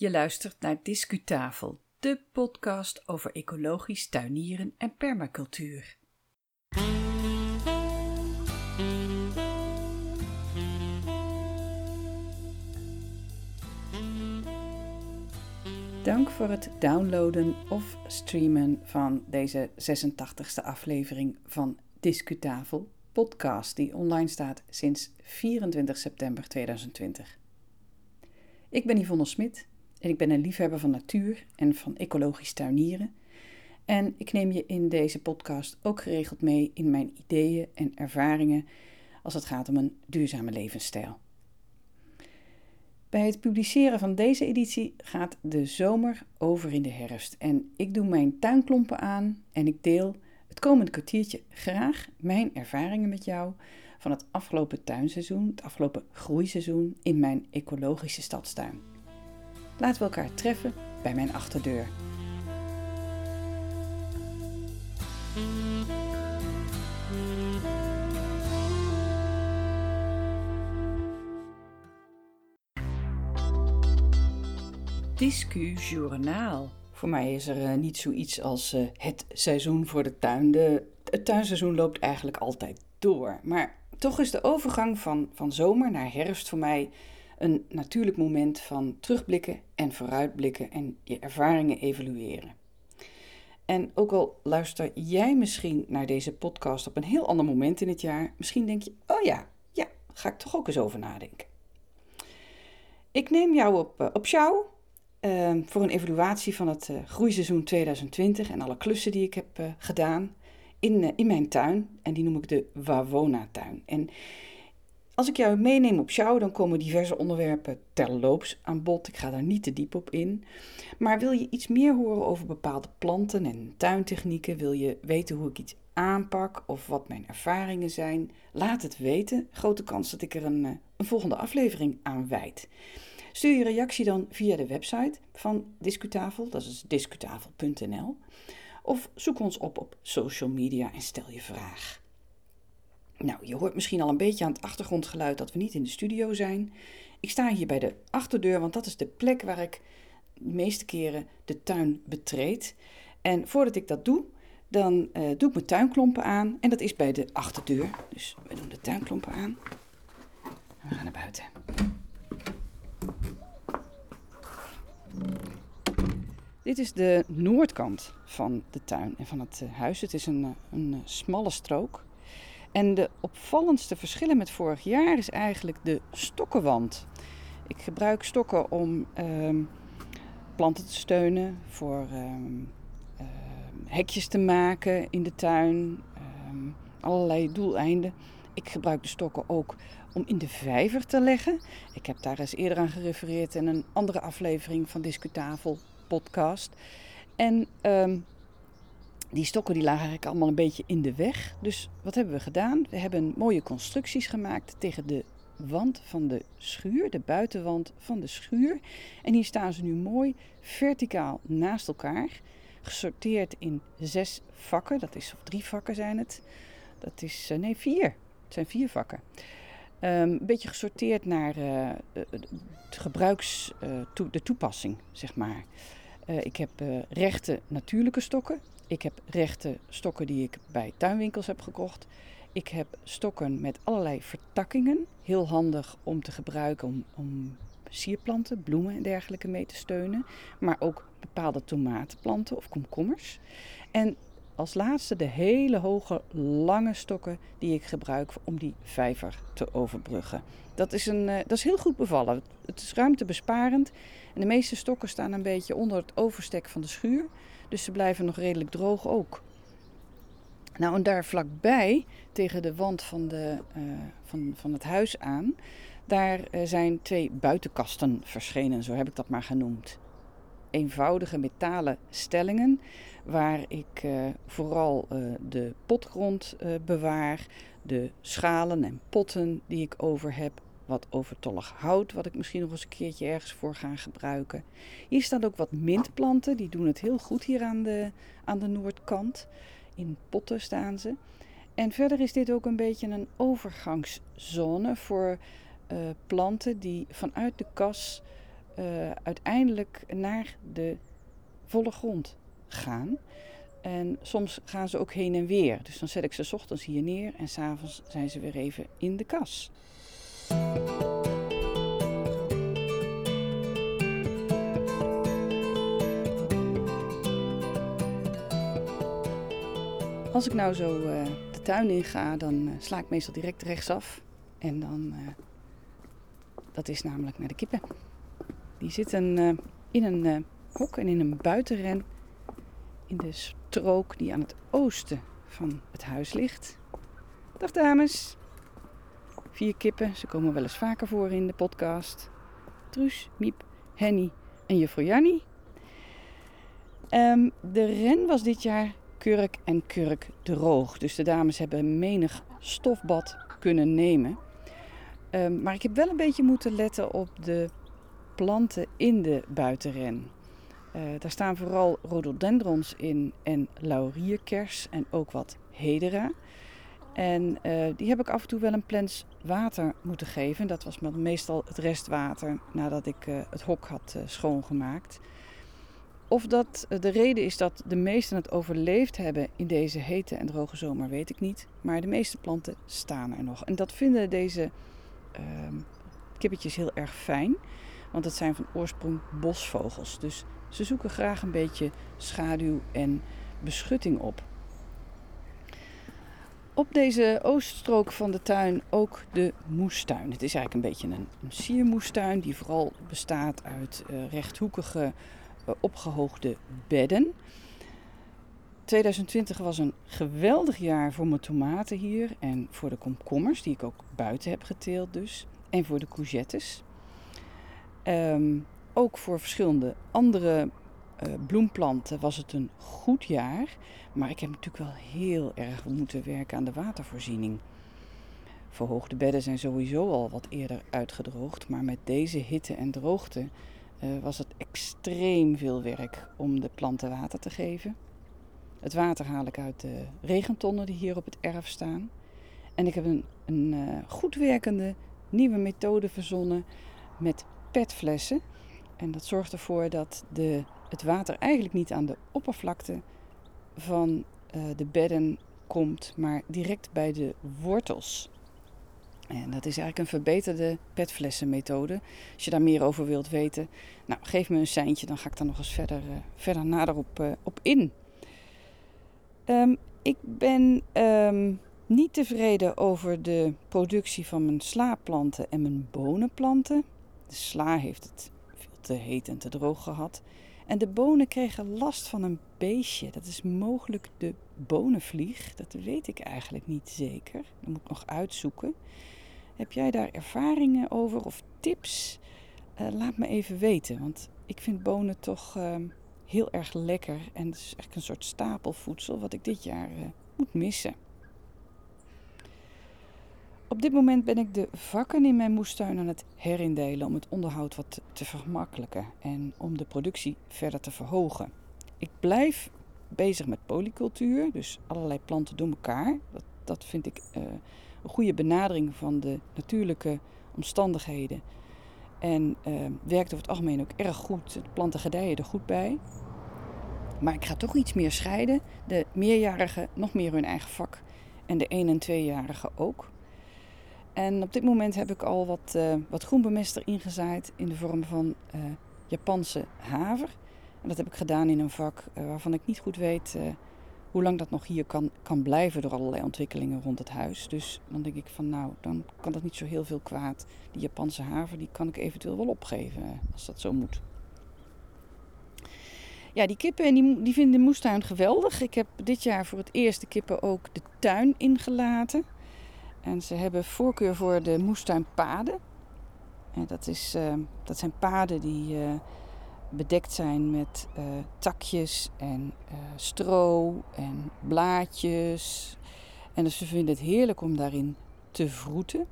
Je luistert naar Discutafel, de podcast over ecologisch tuinieren en permacultuur. Dank voor het downloaden of streamen van deze 86e aflevering van Discutafel podcast, die online staat sinds 24 september 2020. Ik ben Yvonne Smit en ik ben een liefhebber van natuur en van ecologisch tuinieren. En ik neem je in deze podcast ook geregeld mee in mijn ideeën en ervaringen als het gaat om een duurzame levensstijl. Bij het publiceren van deze editie gaat de zomer over in de herfst en ik doe mijn tuinklompen aan en ik deel het komende kwartiertje graag mijn ervaringen met jou van het afgelopen tuinseizoen, het afgelopen groeiseizoen in mijn ecologische stadstuin. Laten we elkaar treffen bij mijn achterdeur. Discu Journaal. Voor mij is er uh, niet zoiets als uh, het seizoen voor de tuin. De, het tuinseizoen loopt eigenlijk altijd door. Maar toch is de overgang van, van zomer naar herfst voor mij een natuurlijk moment van terugblikken en vooruitblikken en je ervaringen evalueren. En ook al luister jij misschien naar deze podcast op een heel ander moment in het jaar, misschien denk je: oh ja, ja, ga ik toch ook eens over nadenken. Ik neem jou op, uh, op jou uh, voor een evaluatie van het uh, groeiseizoen 2020 en alle klussen die ik heb uh, gedaan in, in mijn tuin. En die noem ik de Wawona-tuin. En als ik jou meeneem op show, dan komen diverse onderwerpen terloops aan bod. Ik ga daar niet te diep op in. Maar wil je iets meer horen over bepaalde planten en tuintechnieken? Wil je weten hoe ik iets aanpak of wat mijn ervaringen zijn? Laat het weten. Grote kans dat ik er een, een volgende aflevering aan wijd. Stuur je reactie dan via de website van Discutafel, dat is discutafel.nl. Of zoek ons op op social media en stel je vraag. Nou, je hoort misschien al een beetje aan het achtergrondgeluid dat we niet in de studio zijn. Ik sta hier bij de achterdeur, want dat is de plek waar ik de meeste keren de tuin betreed. En voordat ik dat doe, dan uh, doe ik mijn tuinklompen aan. En dat is bij de achterdeur. Dus we doen de tuinklompen aan. En we gaan naar buiten. Dit is de noordkant van de tuin en van het eh, huis. Het is een, eh, een eh, smalle strook. En de opvallendste verschillen met vorig jaar is eigenlijk de stokkenwand. Ik gebruik stokken om uh, planten te steunen, voor uh, uh, hekjes te maken in de tuin, ehm, allerlei doeleinden. Ik gebruik de stokken ook om in de vijver te leggen. Ik heb daar eens eerder aan gerefereerd in een andere aflevering van Discutafel podcast. En die stokken die lagen eigenlijk allemaal een beetje in de weg. Dus wat hebben we gedaan? We hebben mooie constructies gemaakt tegen de wand van de schuur, de buitenwand van de schuur. En hier staan ze nu mooi verticaal naast elkaar, gesorteerd in zes vakken. Dat is, of drie vakken zijn het. Dat is, eh, nee, vier. Het zijn vier vakken. Um, een beetje gesorteerd naar uh, het gebruiks, to, de toepassing, zeg maar. Ik heb rechte natuurlijke stokken. Ik heb rechte stokken die ik bij tuinwinkels heb gekocht. Ik heb stokken met allerlei vertakkingen. Heel handig om te gebruiken om, om sierplanten, bloemen en dergelijke mee te steunen. Maar ook bepaalde tomatenplanten of komkommers. En als laatste de hele hoge, lange stokken die ik gebruik om die vijver te overbruggen. Dat is, een, uh, dat is heel goed bevallen. Het is ruimtebesparend. En de meeste stokken staan een beetje onder het overstek van de schuur. Dus ze blijven nog redelijk droog ook. Nou, en daar vlakbij, tegen de wand van, de, uh, van, van het huis aan, daar uh, zijn twee buitenkasten verschenen, zo heb ik dat maar genoemd. Eenvoudige metalen stellingen waar ik uh, vooral de potgrond bewaar, de schalen en potten die ik over heb, wat overtollig hout, wat ik misschien nog eens een keertje ergens voor ga gebruiken. Hier staan ook wat mintplanten, die doen het heel goed hier aan de, aan de noordkant. In potten staan ze. En verder is dit ook een beetje een overgangszone voor planten die vanuit de kas uh, uiteindelijk naar de volle grond gaan. En soms gaan ze ook heen en weer. Dus dan zet ik ze ochtends hier neer en s'avonds zijn ze weer even in de kas. Als ik nou zo uh, de tuin in ga, dan uh, sla ik meestal direct rechtsaf. En dan, uh, dat is namelijk naar de kippen. Die zitten in een hok en in een buitenren in de strook die aan het oosten van het huis ligt. Dag dames. Vier kippen, ze komen wel eens vaker voor in de podcast. Truus, Miep, Henny en juffrouw Jannie. Um, de ren was dit jaar kurk en kurk droog. Dus de dames hebben menig stofbad kunnen nemen. Um, maar ik heb wel een beetje moeten letten op de planten in de buitenren. Uh, daar staan vooral rhododendrons in en laurierkers en ook wat hedera. En uh, die heb ik af en toe wel een plens water moeten geven. Dat was meestal het restwater nadat ik uh, het hok had schoongemaakt. Of dat de reden is dat de meesten het overleefd hebben in deze hete en droge zomer, weet ik niet. Maar de meeste planten staan er nog. En dat vinden deze ehm, kippetjes heel erg fijn. Want het zijn van oorsprong bosvogels. Dus ze zoeken graag een beetje schaduw en beschutting op. Op deze ooststrook van de tuin ook de moestuin. Het is eigenlijk een beetje een, siermoestuin die vooral bestaat uit uh, rechthoekige opgehoogde bedden. 2020 was een geweldig jaar voor mijn tomaten hier en voor de komkommers die ik ook buiten heb geteeld dus. En voor de courgettes. Um, ook voor verschillende andere uh, bloemplanten was het een goed jaar. Maar ik heb natuurlijk wel heel erg moeten werken aan de watervoorziening. Verhoogde bedden zijn sowieso al wat eerder uitgedroogd. Maar met deze hitte en droogte was het extreem veel werk om de planten water te geven. Het water haal ik uit de regentonnen die hier op het erf staan. En ik heb een, een uh, goed werkende nieuwe methode verzonnen met petflessen. En dat zorgt ervoor dat de, het water eigenlijk niet aan de oppervlakte van uh, de bedden komt, maar direct bij de wortels. En dat is eigenlijk een verbeterde petflessenmethode. Als je daar meer over wilt weten, nou, geef me een seintje, dan ga ik daar nog eens verder, uh, verder nader op, uh, op in. Um, ik ben um, niet tevreden over de productie van mijn slaapplanten en mijn bonenplanten. De sla heeft het te heet en te droog gehad. En de bonen kregen last van een beestje. Dat is mogelijk de bonenvlieg. Dat weet ik eigenlijk niet zeker. Dat moet ik nog uitzoeken. Heb jij daar ervaringen over of tips? Uh, laat me even weten. Want ik vind bonen toch uh, heel erg lekker. En het is eigenlijk een soort stapelvoedsel wat ik dit jaar uh, moet missen. Op dit moment ben ik de vakken in mijn moestuin aan het herindelen om het onderhoud wat te vergemakkelijken en om de productie verder te verhogen. Ik blijf bezig met polycultuur, dus allerlei planten door elkaar. Dat, dat vind ik uh, een goede benadering van de natuurlijke omstandigheden. En uh, werkt over het algemeen ook erg goed. De planten gedijen er goed bij. Maar ik ga toch iets meer scheiden. De meerjarigen nog meer hun eigen vak. En de 1- en 2-jarigen ook. En op dit moment heb ik al wat, uh, wat groenbemester ingezaaid in de vorm van uh, Japanse haver. En dat heb ik gedaan in een vak waarvan ik niet goed weet hoe lang dat nog hier kan, kan blijven door allerlei ontwikkelingen rond het huis. Dus dan denk ik van nou, dan kan dat niet zo heel veel kwaad. Die Japanse haver die kan ik eventueel wel opgeven als dat zo moet. Ja, die kippen die, die vinden de moestuin geweldig. Ik heb dit jaar voor het eerst de kippen ook de tuin ingelaten. En ze hebben voorkeur voor de moestuinpaden. En dat, is, uh, dat zijn paden die uh, bedekt zijn met uh, takjes en stro en blaadjes. En dus ze vinden het heerlijk om daarin te vroeten.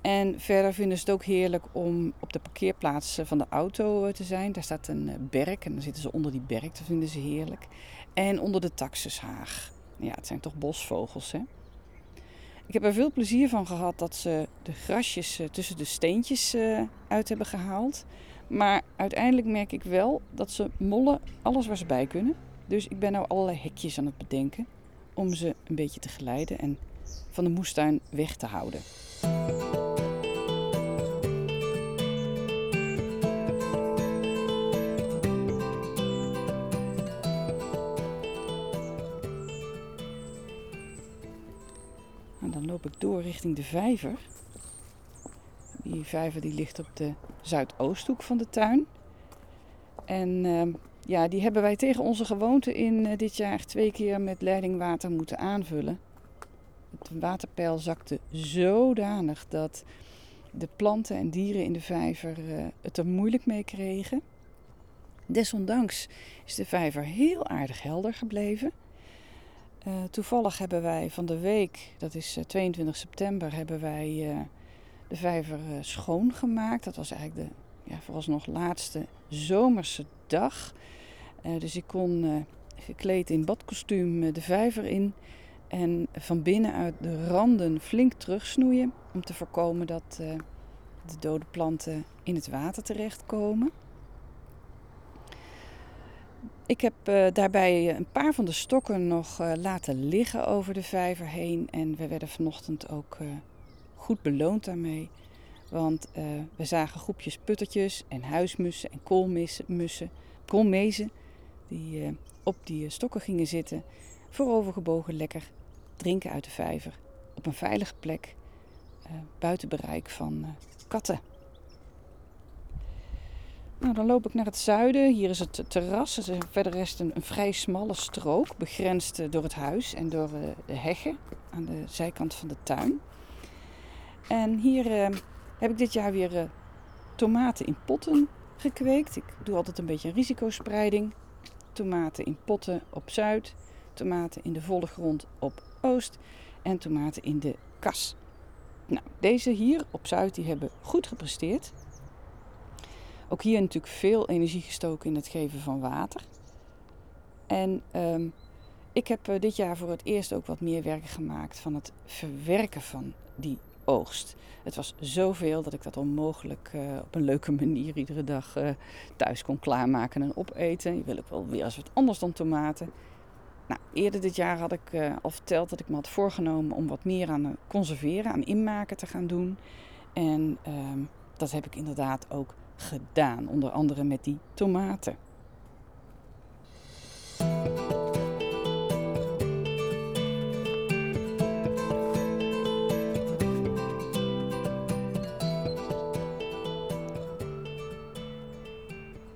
En verder vinden ze het ook heerlijk om op de parkeerplaats van de auto te zijn. Daar staat een berk en dan zitten ze onder die berk. Dat vinden ze heerlijk. En onder de taxushaag. Ja, het zijn toch bosvogels, hè? Ik heb er veel plezier van gehad dat ze de grasjes eh, tussen de steentjes eh, uit hebben gehaald. Maar uiteindelijk merk ik wel dat ze mollen alles waar ze bij kunnen. Dus ik ben nou allerlei hekjes aan het bedenken om ze een beetje te geleiden en van de moestuin weg te houden. En dan loop ik door richting de vijver. Die vijver die ligt op de zuidoosthoek van de tuin. En ehm, ja, die hebben wij tegen onze gewoonte in uh, dit jaar twee keer met leidingwater moeten aanvullen. Het waterpeil zakte zodanig dat de planten en dieren in de vijver uh, het er moeilijk mee kregen. Desondanks is de vijver heel aardig helder gebleven. Uh, toevallig hebben wij van de week, dat is 22 september, hebben wij de vijver schoongemaakt. Dat was eigenlijk de ja, vooralsnog laatste zomerse dag. Uh, dus ik kon uh, gekleed in badkostuum de vijver in. En van binnenuit de randen flink terugsnoeien. Om te voorkomen dat de dode planten in het water terechtkomen. Ik heb daarbij een paar van de stokken nog laten liggen over de vijver heen. En we werden vanochtend ook goed beloond daarmee. Want we zagen groepjes puttertjes en huismussen en koolmussen, koolmezen die uh, op die stokken gingen zitten, voorovergebogen lekker drinken uit de vijver op een veilige plek buiten bereik van katten. Nou, dan loop ik naar het zuiden. Hier is het terras. Het is verder rest een, een vrij smalle strook, begrensd door het huis en door de heggen aan de zijkant van de tuin. En hier heb ik dit jaar weer tomaten in potten gekweekt. Ik doe altijd een beetje risicospreiding tomaten in potten op zuid, tomaten in de volle grond op oost en tomaten in de kas. Nou, deze hier op zuid die hebben goed gepresteerd. Ook hier natuurlijk veel energie gestoken in het geven van water. En um, ik heb uh, dit jaar voor het eerst ook wat meer werk gemaakt van het verwerken van die oogst. Het was zoveel dat ik dat onmogelijk uh, op een leuke manier iedere dag uh, thuis kon klaarmaken en opeten. Je wil ook wel weer eens wat anders dan tomaten. Nou, eerder dit jaar had ik uh, al verteld dat ik me had voorgenomen om wat meer aan conserveren, aan inmaken te gaan doen. En ehm, dat heb ik inderdaad ook gedaan, onder andere met die tomaten.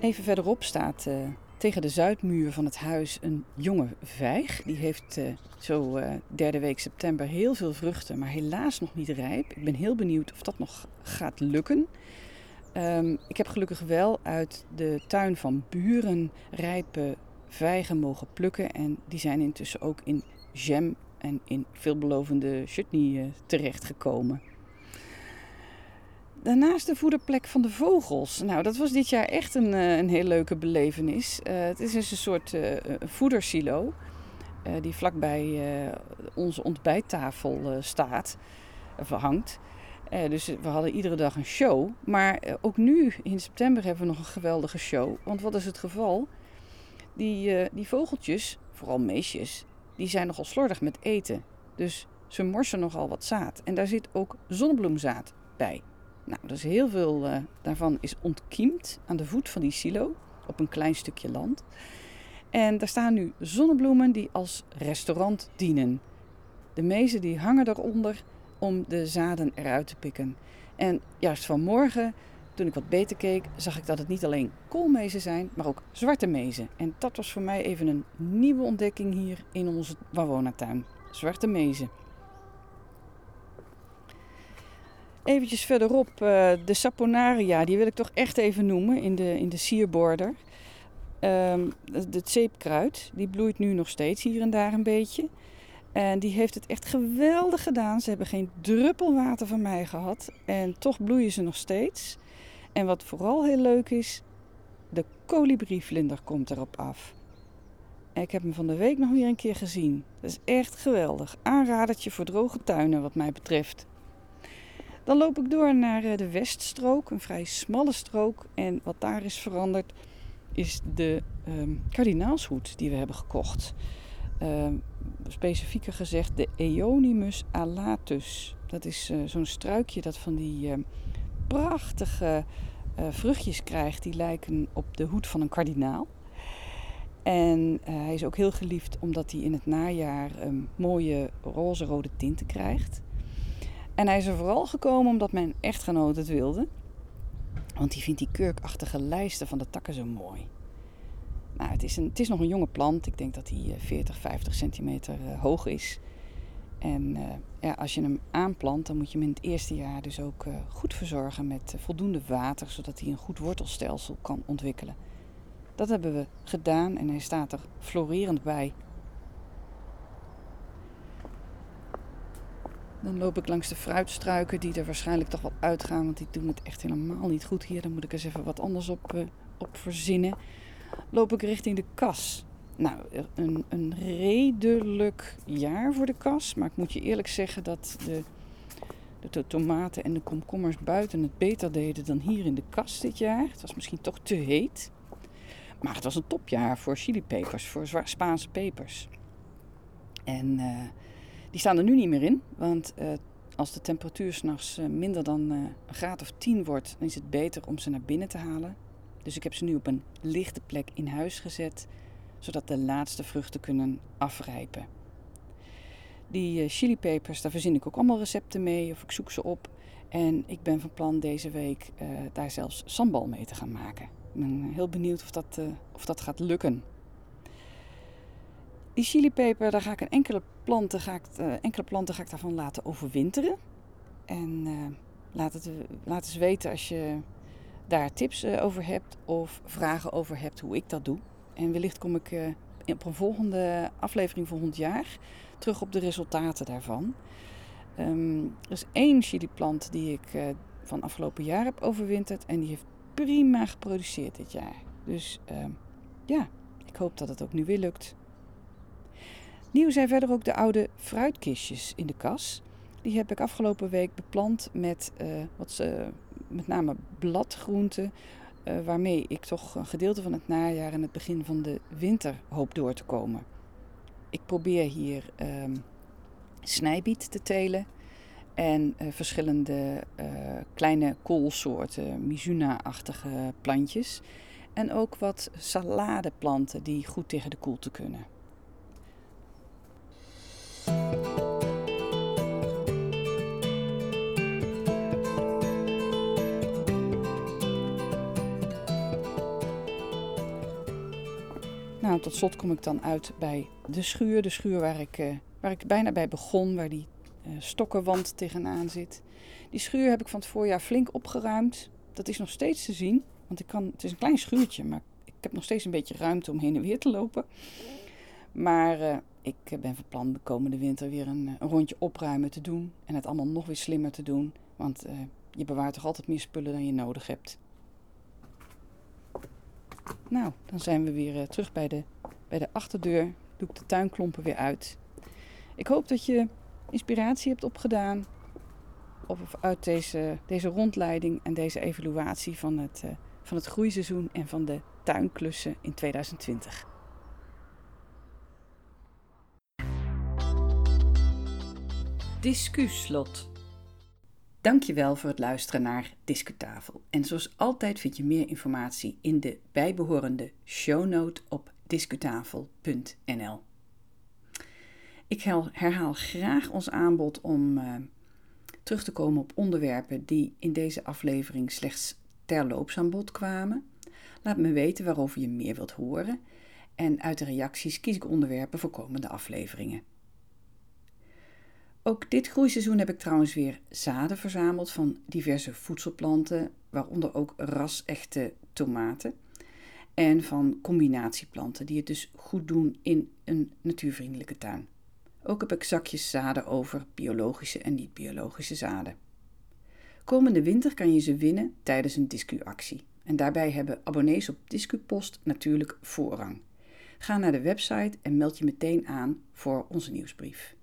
Even verderop staat uh, tegen de zuidmuur van het huis een jonge vijg. Die heeft uh, zo uh, derde week september heel veel vruchten, maar helaas nog niet rijp. Ik ben heel benieuwd of dat nog gaat lukken. Um, ik heb gelukkig wel uit de tuin van buren rijpe vijgen mogen plukken. En die zijn intussen ook in jam en in veelbelovende chutney terechtgekomen. Daarnaast de voederplek van de vogels. Nou, dat was dit jaar echt een, eh, een heel leuke belevenis. Uh, het is dus een soort uh, voedersilo die vlakbij onze ontbijttafel staat, of hangt. dus we hadden iedere dag een show. Maar ook nu in september hebben we nog een geweldige show. Want wat is het geval? Die, die vogeltjes, vooral meisjes, die zijn nogal slordig met eten. Dus ze morsen nogal wat zaad. En daar zit ook zonnebloemzaad bij. Nou, dus heel veel uh, daarvan is ontkiemd aan de voet van die silo op een klein stukje land. En daar staan nu zonnebloemen die als restaurant dienen. De mezen die hangen eronder om de zaden eruit te pikken. En juist vanmorgen, toen ik wat beter keek, zag ik dat het niet alleen koolmezen zijn, maar ook zwarte mezen. En dat was voor mij even een nieuwe ontdekking hier in onze Wawona-tuin. Zwarte mezen. Eventjes verderop uh, de saponaria, die wil ik toch echt even noemen in de, in de sierborder. Um, het zeepkruid, die bloeit nu nog steeds hier en daar een beetje. En die heeft het echt geweldig gedaan. Ze hebben geen druppel water van mij gehad. En toch bloeien ze nog steeds. En wat vooral heel leuk is, de kolibrievlinder komt erop af. Ik heb hem van de week nog weer een keer gezien. Dat is echt geweldig. Aanradertje voor droge tuinen wat mij betreft. Dan loop ik door naar eh, de Weststrook, een vrij smalle strook. En wat daar is veranderd is de um, kardinaalshoed die we hebben gekocht. Uh, specifieker gezegd de Eonimus alatus. Dat is uh, zo'n struikje dat van die uh, prachtige uh, vruchtjes krijgt. Die lijken op de hoed van een kardinaal. En hij is ook heel geliefd omdat hij in het najaar um, mooie roze-rode tinten krijgt. En hij is er vooral gekomen omdat mijn echtgenoot het wilde. Want die vindt die kurkachtige lijsten van de takken zo mooi. Nou, het, is een, het is nog een jonge plant. Ik denk dat hij 40, 50 centimeter uh, hoog is. En uh, ja, als je hem aanplant, dan moet je hem in het eerste jaar dus ook uh, goed verzorgen met voldoende water, zodat hij een goed wortelstelsel kan ontwikkelen. Dat hebben we gedaan en hij staat er florerend bij. Dan loop ik langs de fruitstruiken die er waarschijnlijk toch wel uitgaan, want die doen het echt helemaal niet goed hier. Dan moet ik eens even wat anders op, uh, op verzinnen. Loop ik richting de kas. Nou, een, een redelijk jaar voor de kas. Maar ik moet je eerlijk zeggen dat de, de tomaten en de komkommers buiten het beter deden dan hier in de kas dit jaar. Het was misschien toch te heet. Maar het was een topjaar voor chilipepers, voor Spaanse pepers. En uh, die staan er nu niet meer in, want uh, als de temperatuur s'nachts uh, minder dan uh, een graad of 10 wordt, dan is het beter om ze naar binnen te halen. Dus ik heb ze nu op een lichte plek in huis gezet, zodat de laatste vruchten kunnen afrijpen. Die chilipepers, daar verzin ik ook allemaal recepten mee, of ik zoek ze op. En ik ben van plan deze week daar zelfs sambal mee te gaan maken. Ik ben heel benieuwd of dat, of dat gaat lukken. Die chilipeper, daar ga ik een enkele planten, ga ik, uh, enkele planten ga ik daarvan laten overwinteren. En uh, laat, het, eens weten als je daar tips uh, over hebt of vragen over hebt hoe ik dat doe. En wellicht kom ik op een volgende aflevering volgend jaar terug op de resultaten daarvan. Um, er is één chiliplant die ik van afgelopen jaar heb overwinterd en die heeft prima geproduceerd dit jaar. Dus ehm, ja, ik hoop dat het ook nu weer lukt. Nieuw zijn verder ook de oude fruitkistjes in de kas. Die heb ik afgelopen week beplant met uh, wat, uh, met name bladgroenten. Uh, waarmee ik toch een gedeelte van het najaar en het begin van de winter hoop door te komen. Ik probeer hier ehm, snijbiet te telen en verschillende kleine koolsoorten, Mizuna-achtige plantjes. En ook wat saladeplanten die goed tegen de koelte kunnen. Tot slot kom ik dan uit bij de schuur. De schuur waar ik, uh, waar ik bijna bij begon, waar die uh, stokkenwand tegenaan zit. Die schuur heb ik van het voorjaar flink opgeruimd. Dat is nog steeds te zien, want ik kan, het is een klein schuurtje, maar ik heb nog steeds een beetje ruimte om heen en weer te lopen. Maar uh, ik ben van plan de komende winter weer een, rondje opruimen te doen. En het allemaal nog weer slimmer te doen. Want je bewaart toch altijd meer spullen dan je nodig hebt. Nou, dan zijn we weer uh, terug bij de, bij de achterdeur. Doe ik de tuinklompen weer uit. Ik hoop dat je inspiratie hebt opgedaan. Of uit deze, deze rondleiding en deze evaluatie van het, van het groeiseizoen en van de tuinklussen in 2020. Discuslot. Dankjewel voor het luisteren naar Discutafel. En zoals altijd vind je meer informatie in de bijbehorende shownote op discutafel.nl. Ik herhaal graag ons aanbod om uh, terug te komen op onderwerpen die in deze aflevering slechts terloops aan bod kwamen. Laat me weten waarover je meer wilt horen. En uit de reacties kies ik onderwerpen voor komende afleveringen. Ook dit groeiseizoen heb ik trouwens weer zaden verzameld van diverse voedselplanten, waaronder ook ras-echte tomaten. En van combinatieplanten die het dus goed doen in een natuurvriendelijke tuin. Ook heb ik zakjes zaden over biologische en niet-biologische zaden. Komende winter kan je ze winnen tijdens een discuactie. En daarbij hebben abonnees op DiscuPost natuurlijk voorrang. Ga naar de website en meld je meteen aan voor onze nieuwsbrief.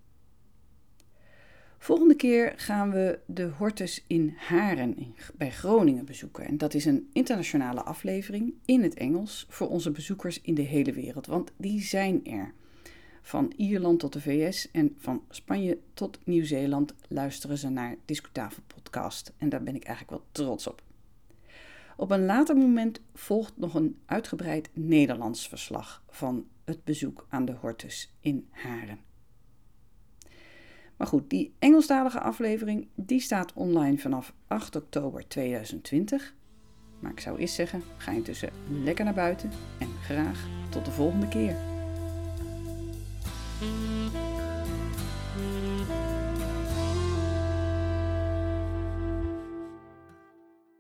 Volgende keer gaan we de Hortus in Haren bij Groningen bezoeken. En dat is een internationale aflevering in het Engels voor onze bezoekers in de hele wereld, want die zijn er. Van Ierland tot de VS en van Spanje tot Nieuw-Zeeland luisteren ze naar Discutafel podcast. En daar ben ik eigenlijk wel trots op. Op een later moment volgt nog een uitgebreid Nederlands verslag van het bezoek aan de Hortus in Haren. Maar goed, die Engelstalige aflevering die staat online vanaf 8 oktober 2020. Maar ik zou eerst zeggen, ga intussen lekker naar buiten en graag tot de volgende keer.